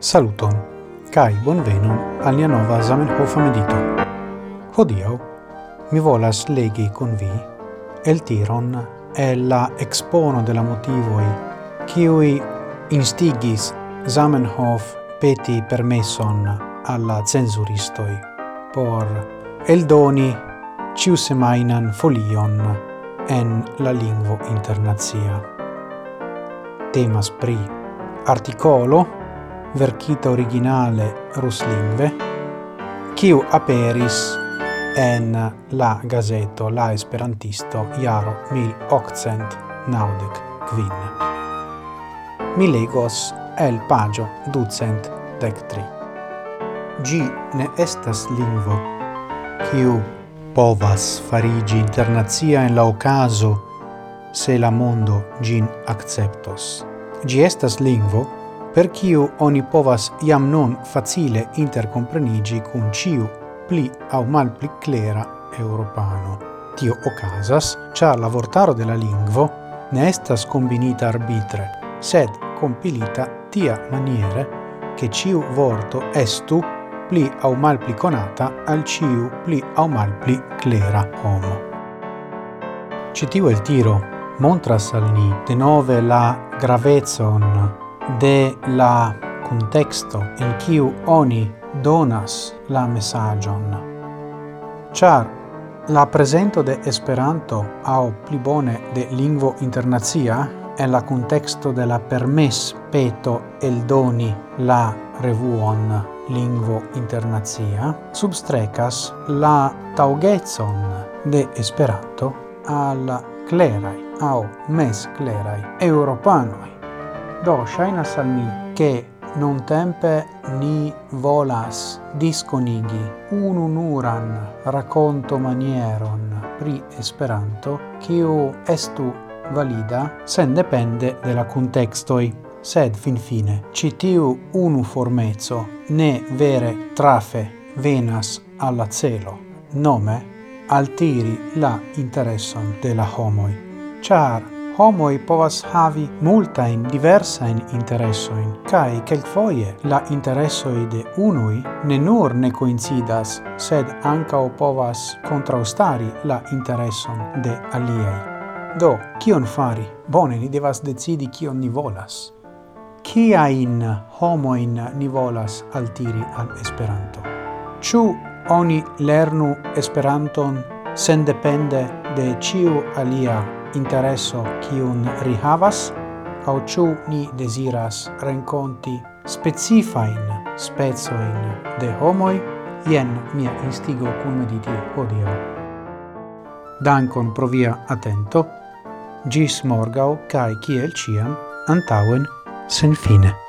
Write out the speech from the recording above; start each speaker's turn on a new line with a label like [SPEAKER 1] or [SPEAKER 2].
[SPEAKER 1] Saluton, cae bonvenon al nia nova Zamenhof medito. Hodio, mi volas legi con vi el tiron e la expono de la motivoi ciui instigis Zamenhof peti permesson alla censuristoi por eldoni ciu semainan folion en la lingvo internazia. Temas pri articolo verkita originale ruslingve, kiu aperis en la gazeto La Esperantisto jaro 1890 kvin. Mi legos el pagio ducent dec tri. Gi ne estas lingvo, kiu povas farigi internazia en la ocaso se la mondo gin acceptos. Gi estas lingvo, per kiu oni povas iam non facile intercomprenigi cun ciu pli au mal pli clera europano. Tio ocasas, char la vortaro de la lingvo ne estas combinita arbitre, sed compilita tia maniere che ciu vorto estu pli au mal pli conata al ciu pli au mal pli clera homo. Citiu el tiro montras al ni de nove la gravezon de la contexto in kiu oni donas la mesaĝon. Ĉar la presento de Esperanto au pli bone de lingvo internacia en la contexto de la permes peto eldoni la revuon lingvo internacia substrecas la taugezon de Esperanto al clerai au mes clerai europanoi Do, shainas al mi, che non tempe ni volas disconigi ununuran racconto manieron pri Esperanto, kiu estu valida sen depende de la contextoi. Sed finfine, fine citiu unu formezzo ne vere trafe venas alla celo, nome altiri la interesson de la homoi. Char homoi povas havi multain diversain interessoin, cae quelcfoie la interessoi de unui ne nur ne coincidas, sed ancao povas contraustari la interesson de aliei. Do, kion fari? Bone, ni devas decidi kion ni volas. Ciain homoin ni volas altiri al Esperanto? Ciu oni lernu Esperanton sen depende de ciu alia intereso kiun ri havas, au ciu ni desiras renconti specifain spezoin de homoi, jen mia instigo cum mediti odio. Dankon pro via attento, gis morgau cae ciel ciam, antauen sen fine.